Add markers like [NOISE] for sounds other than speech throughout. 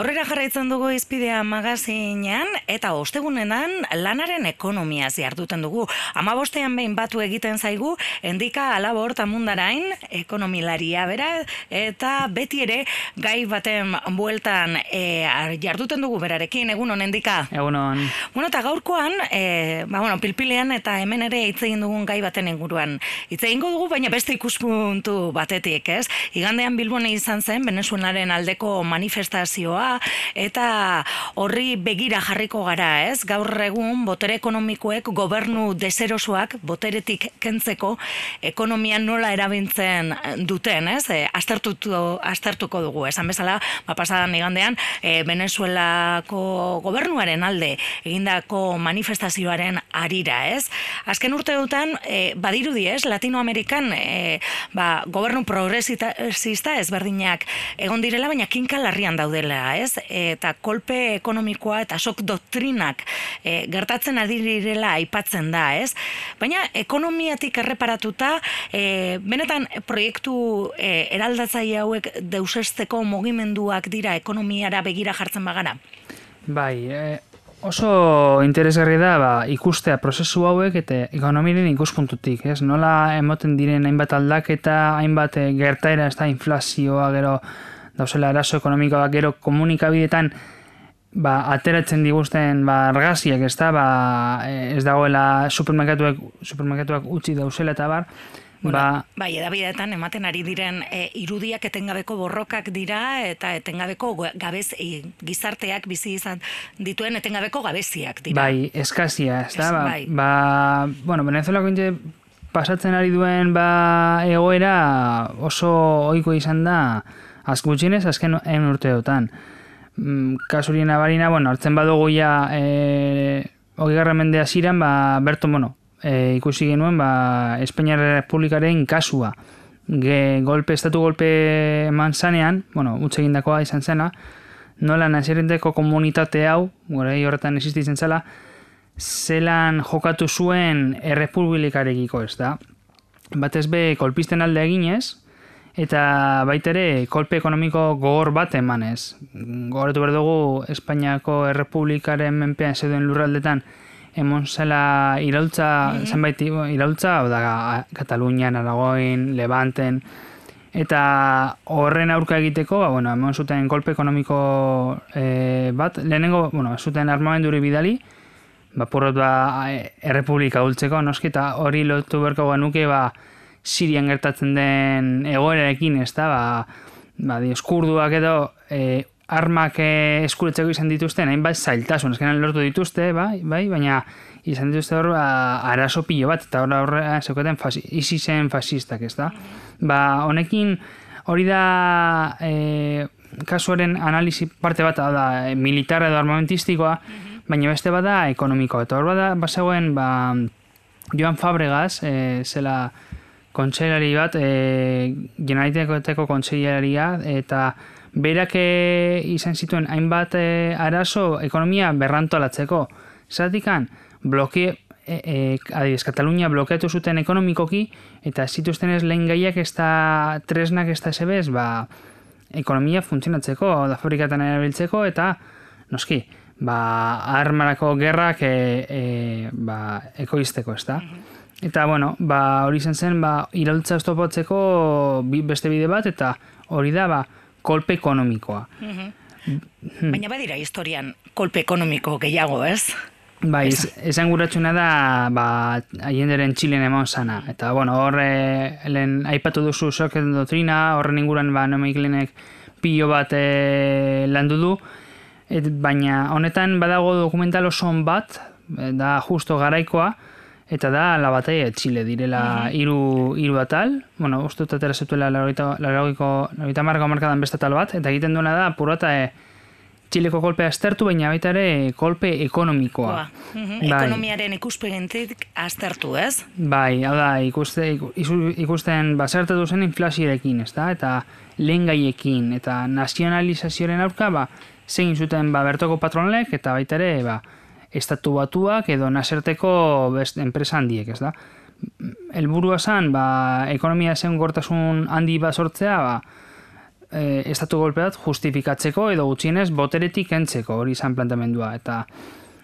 Aurrera jarraitzen dugu izpidea magazinean eta ostegunenan lanaren ekonomia ziartuten dugu. Ama bostean behin batu egiten zaigu, endika alabor tamundarain ekonomilaria bera eta beti ere gai baten bueltan e, jarduten dugu berarekin, egun honen endika? Egun hon. Bueno, eta gaurkoan, e, ba, bueno, pilpilean eta hemen ere hitz egin dugun gai baten inguruan. Hitz egingo dugu, baina beste ikuspuntu batetik, ez? Igandean Bilbone izan zen, Venezuelaren aldeko manifestazioa eta horri begira jarriko gara, ez? Gaur egun botere ekonomikoek gobernu deserosoak boteretik kentzeko ekonomia nola erabiltzen duten, ez? E, astartuko dugu, esan bezala, ba pasadan igandean e, Venezuelako gobernuaren alde egindako manifestazioaren arira, ez? Azken urte dutan, e, badirudi, ez? Latinoamerikan e, ba, gobernu progresista ezberdinak egon direla, baina kinka larrian daudela, ez? Eta kolpe ekonomikoa eta sok doktrinak e, gertatzen adirela aipatzen da, ez? Baina ekonomiatik erreparatuta, e, benetan proiektu e, eraldatzaile hauek deusesteko mugimenduak dira ekonomiara begira jartzen bagara? Bai, e, oso interesgarri da ba, ikustea prozesu hauek eta ekonomiren ikuspuntutik, ez? Nola emoten diren hainbat aldaketa, hainbat gertaera, ez da inflazioa, gero dauzela eraso ekonomikoak gero komunikabidetan ba, ateratzen diguzten ba, argaziak, ez da, ba, ez dagoela supermerkatuak, supermerkatuak utzi dauzela eta bar, Bueno, ba, bai, edabideetan ematen ari diren e, irudiak etengabeko borrokak dira eta etengabeko gabez e, gizarteak bizi izan dituen etengabeko gabeziak dira. Bai, eskazia, ez da, ba, bai. ba, bueno, Venezuela pasatzen ari duen ba, egoera oso ohiko izan da, azkutxinez azken en urteotan. Mm, kasurien abarina, bueno, hartzen badugu ja e, hori garra mendea ziren, ba, berto, bueno, e, ikusi genuen, ba, Espainiar Republikaren kasua. Ge, golpe, estatu golpe eman zanean, bueno, utzegindakoa izan zena, nola nazierenteko komunitate hau, gore horretan existitzen zela, zelan jokatu zuen errepublikarekiko ez da. Batez be, kolpisten alde eginez, eta baita ere kolpe ekonomiko gogor bat emanez. Gogoratu behar dugu Espainiako Errepublikaren menpean zeuden lurraldetan emon zela iraultza, mm -hmm. zenbait iraultza, da Katalunian, Aragoin, Levanten, eta horren aurka egiteko, ba, bueno, emon zuten kolpe ekonomiko e, bat, lehenengo, bueno, zuten armamenduri bidali, ba, porrot ba, errepublika gultzeko, noski, eta hori lotu berko genuke, ba, Sirian gertatzen den egoerarekin, ez da, ba, ba, eskurduak edo e, armak e, eskuretzeko izan dituzten, hainbat zailtasun, ezkenan lortu dituzte, bai, bai, baina izan dituzte hor, ba, arazo pilo bat, eta horra horre, zeukaten, fasi, izi zen fasistak, ez da. Ba, honekin, hori da, e, kasuaren analizi parte bat, da, e, militar edo armamentistikoa, baina beste bada ekonomikoa, eta hor bada, basagoen, ba, Joan Fabregas, e, zela, kontseilari bat, e, generalitekoeteko kontseilaria, eta berak e, izan zituen hainbat e, arazo ekonomia berrantolatzeko. Zatikan, bloke, e, e, Katalunia blokeatu zuten ekonomikoki, eta zituzten ez lehen gaiak ez da tresnak ez da sebez, ba, ekonomia funtzionatzeko, da fabrikatan erabiltzeko, eta noski, ba, armarako gerrak e, e, ba, ekoizteko, ez da? Mhm. Eta, bueno, ba, hori zen zen, ba, iraultza estopatzeko beste bide bat, eta hori da, ba, kolpe ekonomikoa. Mm Baina badira historian kolpe ekonomiko gehiago, ez? Bai, esan guratxuna da, ba, aienderen txilen emon zana. Eta, bueno, horre, lehen, aipatu duzu soket dotrina, horren inguran, ba, nomeik lehenek pilo bat e, landu du. Et, baina, honetan, badago dokumental oso bat, da justo garaikoa, Eta da, la batalla de Chile, direla hiru hiru atal. Bueno, uste dut atera zetuela laurogiko marka markadan beste tal bat. Eta egiten duena da, purata e, Txileko kolpea aztertu, baina baita ere kolpe ekonomikoa. Bai. Ekonomiaren ikuspegentik aztertu, ez? Bai, hau da, ikuste, ikusten basertu duzen inflazioarekin, ez da? Eta lehen gaiekin, eta nazionalizazioaren aurka, ba, zein zuten ba, bertoko patronlek, eta baita ere, ba, estatu batuak edo naserteko best enpresa handiek, ez da? Elburua zan, ba, ekonomia zen gortasun handi bat sortzea, ba, e, estatu golpe justifikatzeko edo gutxienez boteretik entzeko hori izan plantamendua. Eta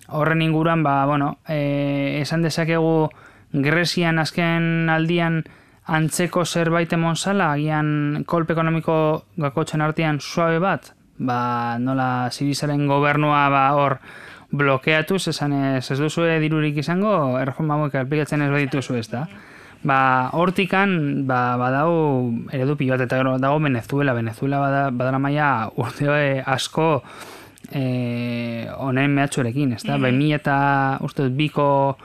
horren inguruan, ba, bueno, e, esan dezakegu Grezian azken aldian antzeko zerbait emon zala, agian kolpe ekonomiko gakotzen artean suabe bat, ba, nola zirizaren gobernua ba, hor blokeatu, esan ez, ez duzu dirurik izango, erreforma hauek aplikatzen ez badituzu ez da. Ba, hortikan, ba, badau eredu pilo bat, eta dago Venezuela, Venezuela bada, badara maia urte asko eh, honen mehatxuerekin, ez da, mm -hmm. eta uste biko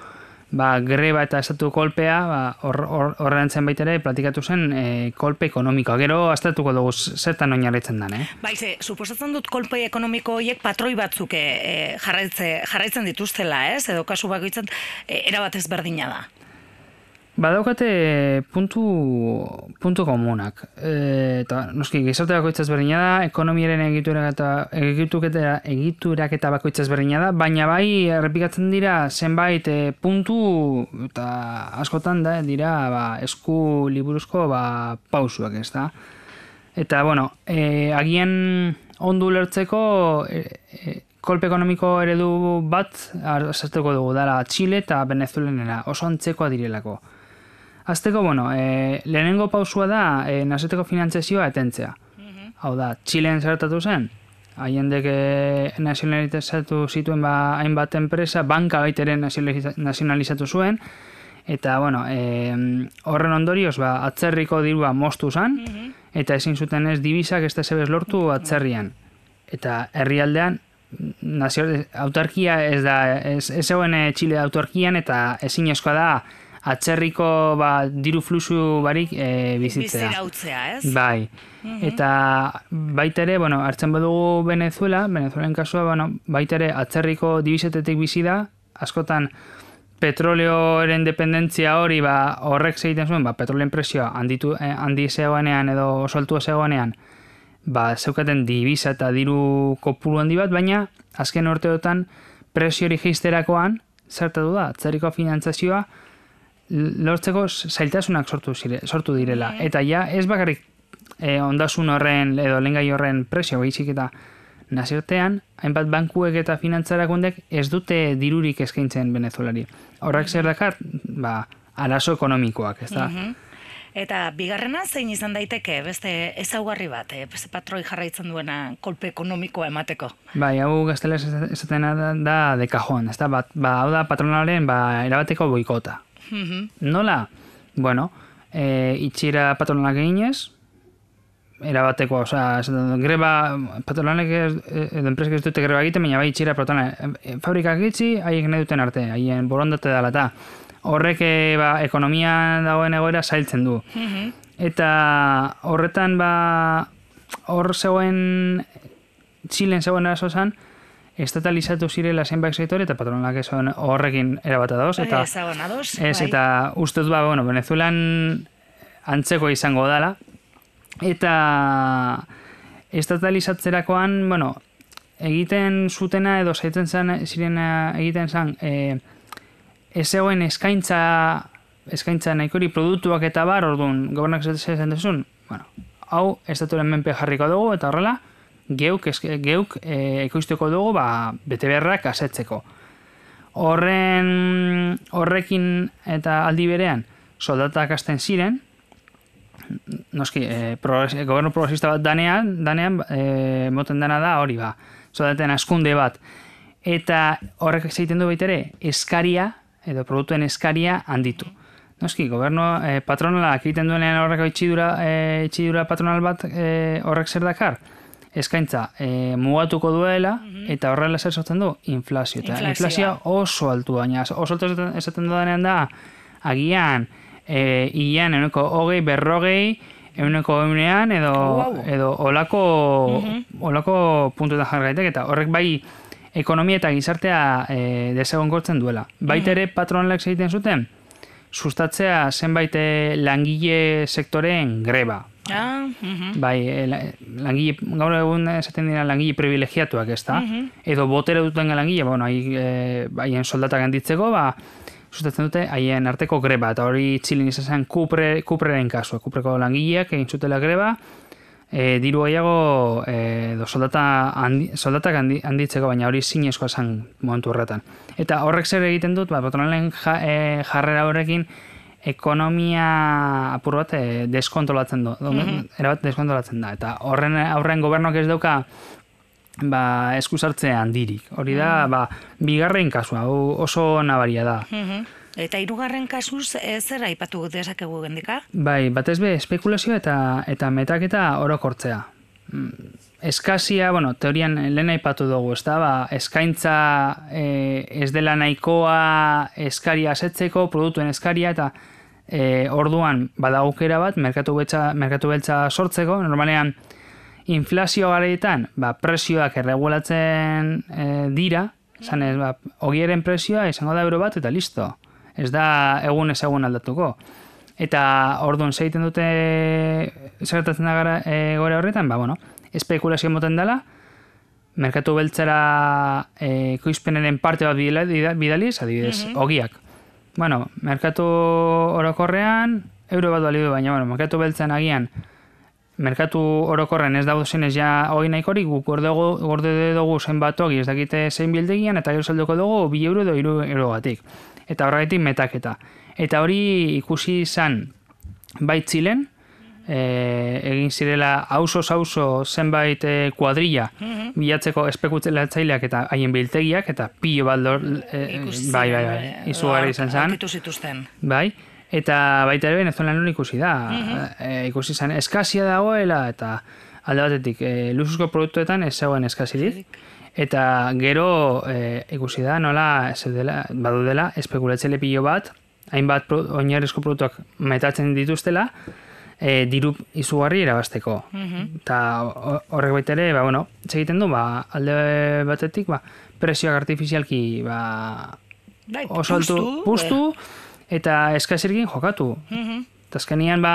ba, greba eta estatu kolpea ba, horrean or, zen baitere platikatu zen e, kolpe ekonomikoa. Gero, astatuko dugu zertan oinarritzen den, eh? Bai, ze, suposatzen dut kolpe ekonomiko horiek patroi batzuk e, jarraitze, jarraitzen dituztela, ez? Edo kasu bakoitzat e, erabatez berdina da. Badaukate puntu, puntu komunak. E, eta, noski, gizarte bakoitzaz berdina da, ekonomiaren egiturak eta, egiturak eta bakoitzaz berdina da, baina bai, errepikatzen dira, zenbait e, puntu, eta askotan da, dira, ba, esku liburuzko ba, pausuak ez da. Eta, bueno, e, agian ondu lertzeko, e, e, kolpe ekonomiko eredu bat, azartuko dugu, dara, Chile eta Venezuelenera, oso antzekoa direlako. Azteko, bueno, e, lehenengo pausua da e, naseteko finantzezioa etentzea. Mhm. Hau da, Txilean zertatu zen, haiendek e, nazionalizatu zituen ba, hainbat enpresa, banka baiteren nazionalizatu zuen, eta, bueno, e, horren ondorioz, ba, atzerriko dirua mostu zen, mhm. eta ezin zuten ez dibisak ez da zebez lortu atzerrian. Eta herrialdean, nazio, autarkia ez da, ez, ez zegoen Txile autarkian, eta ezin eskoa da, atzerriko ba, diru fluxu barik e, bizitzea. Bizirautzea, ez? Bai. Mhm. Eta baita ere, bueno, hartzen badugu Venezuela, Venezuelen kasua, bueno, baita ere atzerriko dibizetetik bizi da, askotan petroleoaren dependentzia hori ba, horrek egiten zuen, ba, petroleen presioa handitu, eh, handi zegoenean edo osoltu zegoenean, ba, zeukaten dibiza eta diru kopuru handi bat, baina azken urteotan presio hori zertatu da, atzerriko finantzazioa, lortzeko zailtasunak sortu, zire, sortu direla. Eta ja, ez bakarrik e, ondasun horren edo lengai horren presio baizik eta naziotean, hainbat bankuek eta finantzarakundek ez dute dirurik eskaintzen venezuelari. Horrak zer dakar, ba, arazo ekonomikoak, ez da? Mhm. Eta bigarrena zein izan daiteke beste ezaugarri bat, eh, beste patroi jarraitzen duena kolpe ekonomikoa emateko. Bai, hau gaztela esaten da, da de cajon, ez da, ba, hau da patronalen ba, erabateko boikota. Nola? Bueno, e, itxira patronalak eginez, erabateko, oza, greba, patronalak edo enpresak ez dute greba egiten, baina bai itxira patronalak. E, fabrikak itxi, haiek nahi duten arte, haien borondate dela eta horrek e, ba, ekonomia dagoen egoera zailtzen du. Eta horretan, ba, hor zegoen, txilen zegoen eraso zan, estatalizatu zirela zenbait sektore eta patronalak esan horrekin erabata dauz. Eta, ez, bai. eta ustez ba, bueno, Venezuelan antzeko izango dela. Eta estatalizatzerakoan, bueno, egiten zutena edo zaitzen zen, ziren egiten zen, e, ez zegoen eskaintza, eskaintza nahikori produktuak eta bar, orduan, gobernak zaten duzun, bueno, hau, estaturen menpe jarriko dugu, eta horrela, geuk, geuk e, ekoizteko dugu ba, bete beharrak asetzeko. Horren, horrekin eta aldi berean soldatak hasten ziren, noski, e, progres, gobernu progresista bat danean, danean e, moten dana da hori ba, soldaten askunde bat. Eta horrek egiten du baitere, eskaria, edo produktuen eskaria handitu. Noski, gobernu e, patronala egiten duenean horrek itxidura, e, itxidura patronal bat e, horrek zer dakar? Eskaintza e, mugatuko duela mhm. eta horrela zer sortzen du? Inflazio. Eta inflazioa. oso altu baina oso altu esaten dudanean da agian e, ian euneko hogei berrogei euneko eunean edo edo olako mm olako puntuetan jargaitek eta horrek bai ekonomia eta gizartea e, desegon gortzen duela baitere mm patronalek egiten zuten? Sustatzea zenbait langile sektoreen greba Ah, Bai, eh, langile, gaur egun esaten dira langile privilegiatuak ez da. Edo botere duten langile, bueno, eh, haien soldatak handitzeko, ba, sustatzen dute haien arteko greba. Eta hori txilin izan zen kupre, kupreren kasua. Kupreko langileak egin zutela greba, e, diru gehiago e, do soldata handi, soldatak handi, handitzeko, baina hori zinezkoa zen momentu horretan. Eta horrek zer egiten dut, ba, patronalen ja, e, jarrera horrekin, ekonomia apur bat e, deskontrolatzen du. Mm -hmm. Erabat deskontrolatzen da. Eta horren aurren gobernuak ez dauka ba, eskusartze handirik. Hori da, mm ba, bigarren kasua, oso nabaria da. Mm Eta hirugarren kasuz ez zer aipatu dezakegu gendika? Bai, batez be espekulazio eta eta metaketa orokortzea. Mm, eskazia, bueno, teorian lehen aipatu dugu, ez da, ba, eskaintza e, ez dela nahikoa eskaria asetzeko, produktuen eskaria, eta e, orduan badaukera bat, merkatu, betza, merkatu beltza sortzeko, normalean, inflazio garaietan, ba, presioak erregulatzen e, dira, zanez, ba, ogieren presioa izango da euro bat, eta listo. Ez da egun ez egun aldatuko. Eta orduan zeiten dute zertatzen da gara e, gore horretan, ba, bueno, espekulazio moten dela, merkatu beltzera e, koizpenenen parte bat bidaliz, adibidez, mm -hmm. ogiak. Bueno, merkatu orokorrean, euro bat balidu, baina, bueno, merkatu beltzen agian, merkatu orokorren ez dago zenez ja hori nahikorik, guk gorde dugu zen bat ogi, ez dakite zein bildegian, eta gero salduko dugu, bi euro edo iru euro batik eta horregatik metaketa. Eta hori ikusi izan baitzilen, e, egin zirela hauso hauso zenbait e, kuadrilla mhm. bilatzeko espekutelatzaileak eta haien biltegiak eta pilo bat lor, e, bai, bai, bai, eh, izugarri izan zen. Bai, eta baita ere venezuelan ikusi da. E, ikusi izan eskazia dagoela eta alde batetik e, luzuzko produktuetan ez zegoen eskazirik eta gero e, ikusi da nola dela, badu dela espekulatze pilo bat hainbat pro, oinarrizko produktuak metatzen dituztela e, diru izugarri irabasteko mhm. eta horrek baita ere ba, bueno, egiten du ba, alde batetik ba, presioak artifizialki ba, bai, oso altu pustu eta eskazirgin jokatu. Mm eta azkenian ba,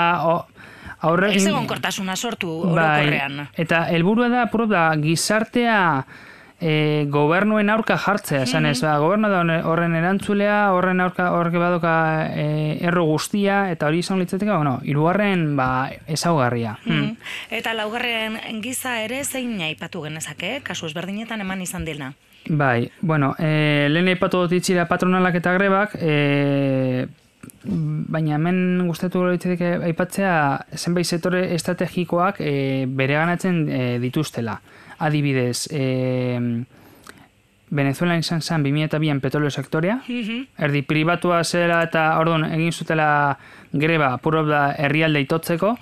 aurre... Ez egon kortasuna sortu bai, Eta helburua da, da, gizartea e, gobernuen aurka jartzea, esan ez, ba, gobernu da horren erantzulea, horren aurka horrek badoka e, erro guztia, eta hori izan litzateke, bueno, irugarren ba, ezaugarria. Hmm. Eta laugarren giza ere zein aipatu genezake, kasu ezberdinetan eman izan dena? Bai, bueno, e, lehen aipatu dut itxira patronalak eta grebak, e, baina hemen gustatu litzateke aipatzea zenbait sektore estrategikoak e, bereganatzen e, dituztela adibidez, e, Venezuela izan zen 2002an petrolio sektorea, erdi pribatua zela eta orduan egin zutela greba puro da herrialde itotzeko,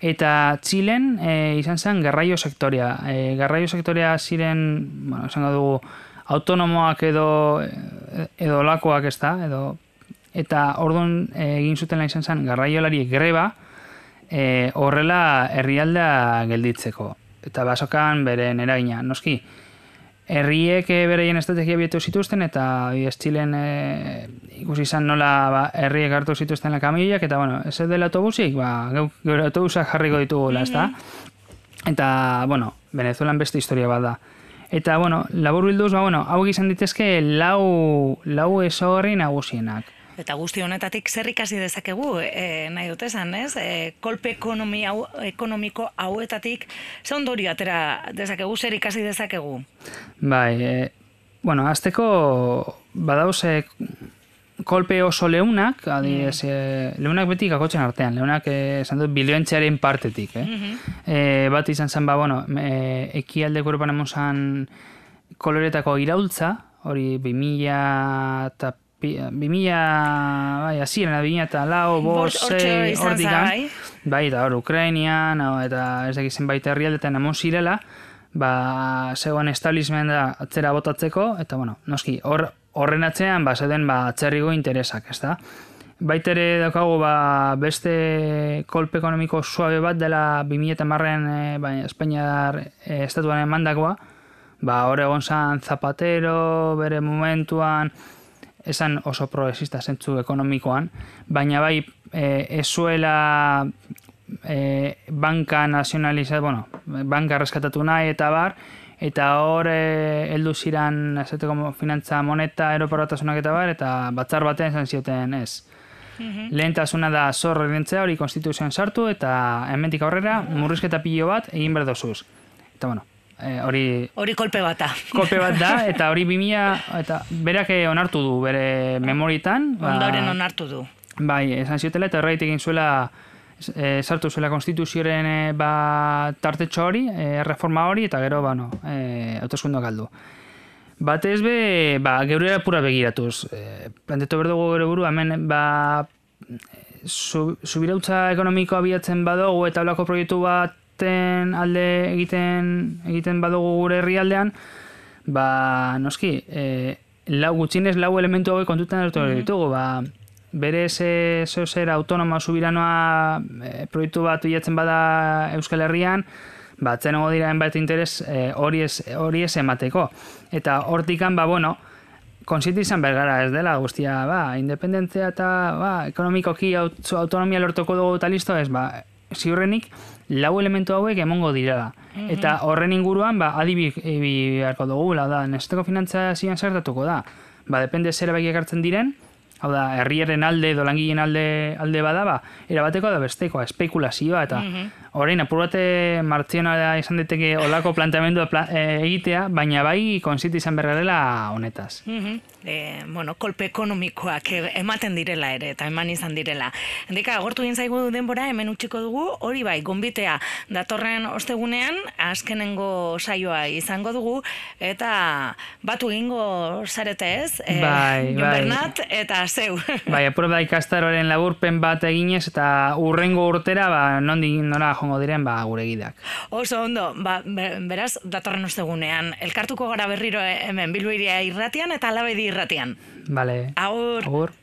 eta Txilen e, izan zen garraio sektorea. E, garraio sektorea ziren, bueno, esango dugu, autonomoak edo edo lakoak ez da, edo, eta orduan egin zutela izan zen garraiolari greba, e, horrela herrialdea gelditzeko eta basokan beren eragina. Noski, herriek eh, bereien estrategia bietu zituzten, eta ez txilen e, ikusi izan nola ba, herriek hartu zituzten lakamioiak, eta bueno, ez dela autobusik, ba, gure autobusak jarriko ditugu, mm -hmm. Eta, bueno, Venezuelan beste historia bat da. Eta, bueno, labur bilduz, ba, bueno, hau gizan ditezke lau, lau esorri nagusienak. Eta guzti honetatik zer ikasi dezakegu, e, nahi dute esan, ez? E, kolpe ekonomi hau, ekonomiko hauetatik, ze ondorio atera dezakegu, zer ikasi dezakegu? Bai, e, bueno, azteko badauz kolpe oso leunak, adiez, mm. leunak beti kakotzen artean, leunak esan dut bilioentzearen partetik, eh? Mm e, bat izan zen, ba, bueno, e, ekialde Europan emozan koloretako iraultza, hori 2000 eta bimila, bai, azien, bimila eta lau, bos, zei, bai. bai, eta hor, Ukrainian, eta ez da gizien baita herrialdetan emon zirela, ba, zegoen establishment da atzera botatzeko, eta bueno, noski, hor, horren atzean, ba, zeuden, ba, atzerriko interesak, ez da? Baitere daukagu, ba, beste kolpe ekonomiko suabe bat dela 2000 eta marren, e, bai, Espainiar e, estatuan emandakoa, ba, hor egon zan Zapatero, bere momentuan, esan oso progresista zentzu ekonomikoan, baina bai e, ezuela e, banka nazionalizat, bueno, banka reskatatu nahi eta bar, eta hor e, heldu ziran esateko finantza moneta eroparatasunak eta bar, eta batzar batean esan zioten ez. Mhm. Lehentasuna da zorro edentzea hori konstituzioan sartu eta hementik aurrera murrizketa pilo bat egin behar dozuz. Eta bueno, e, hori... hori kolpe bat da. Kolpe bat da, [LAUGHS] eta hori bimia, eta berak onartu du bere memoritan. Ba, Ondoren onartu du. Bai, esan ziotela eta horretik egin zuela e, sartu zuela konstituzioaren e, ba, tartetxo hori, e, reforma hori, eta gero, ba, no, e, autoskundoak aldu. Batez be, ba, geure pura begiratuz. E, planteto berdugu gero buru, hemen, ba, subirautza ekonomikoa biatzen badugu eta blako proiektu baten alde egiten egiten badugu gure herrialdean, ba, noski, e, lau gutxinez lau elementu hauek kontutan hartu mm ditugu, ba, bere ze zer autonoma subiranoa e, proiektu bat bilatzen bada Euskal Herrian, ba, txenengo dira enbait interes e, hori e, ez emateko. Eta hortikan, ba, bueno, konsienti izan bergara ez dela guztia, ba, independentzia eta ba, ekonomikoki aut, autonomia lortuko dugu eta listo ez, ba, ziurrenik lau elementu hauek emongo dira mhm. Eta horren inguruan, ba, adibik beharko dugu, da, nesteko finantza zian zertatuko da. Ba, depende zer bai ekartzen diren, hau da, herriaren alde edo langileen alde, alde bada, ba, erabateko da bestekoa, espekulazioa, eta mm -hmm. Orain, apur bate martzionara izan diteke olako planteamendu eh, egitea, baina bai konzit izan berrela honetaz. Mm e, bueno, kolpe ekonomikoak ematen direla ere, eta eman izan direla. Hendika, agortu egin zaigu denbora, hemen utxiko dugu, hori bai, gombitea datorren ostegunean, askenengo saioa izango dugu, eta batu egingo zarete ez, e, bai, bai. Bernat, eta zeu. Bai, apur da ikastaroaren laburpen bat eginez, eta urrengo urtera, ba, nondi nora jongo diren, ba, gure gidak. Oso ondo, ba, beraz, datorren ostegunean, elkartuko gara berriro hemen, bilboiria irratian, eta alabe irratian. Vale. Aur. Aur.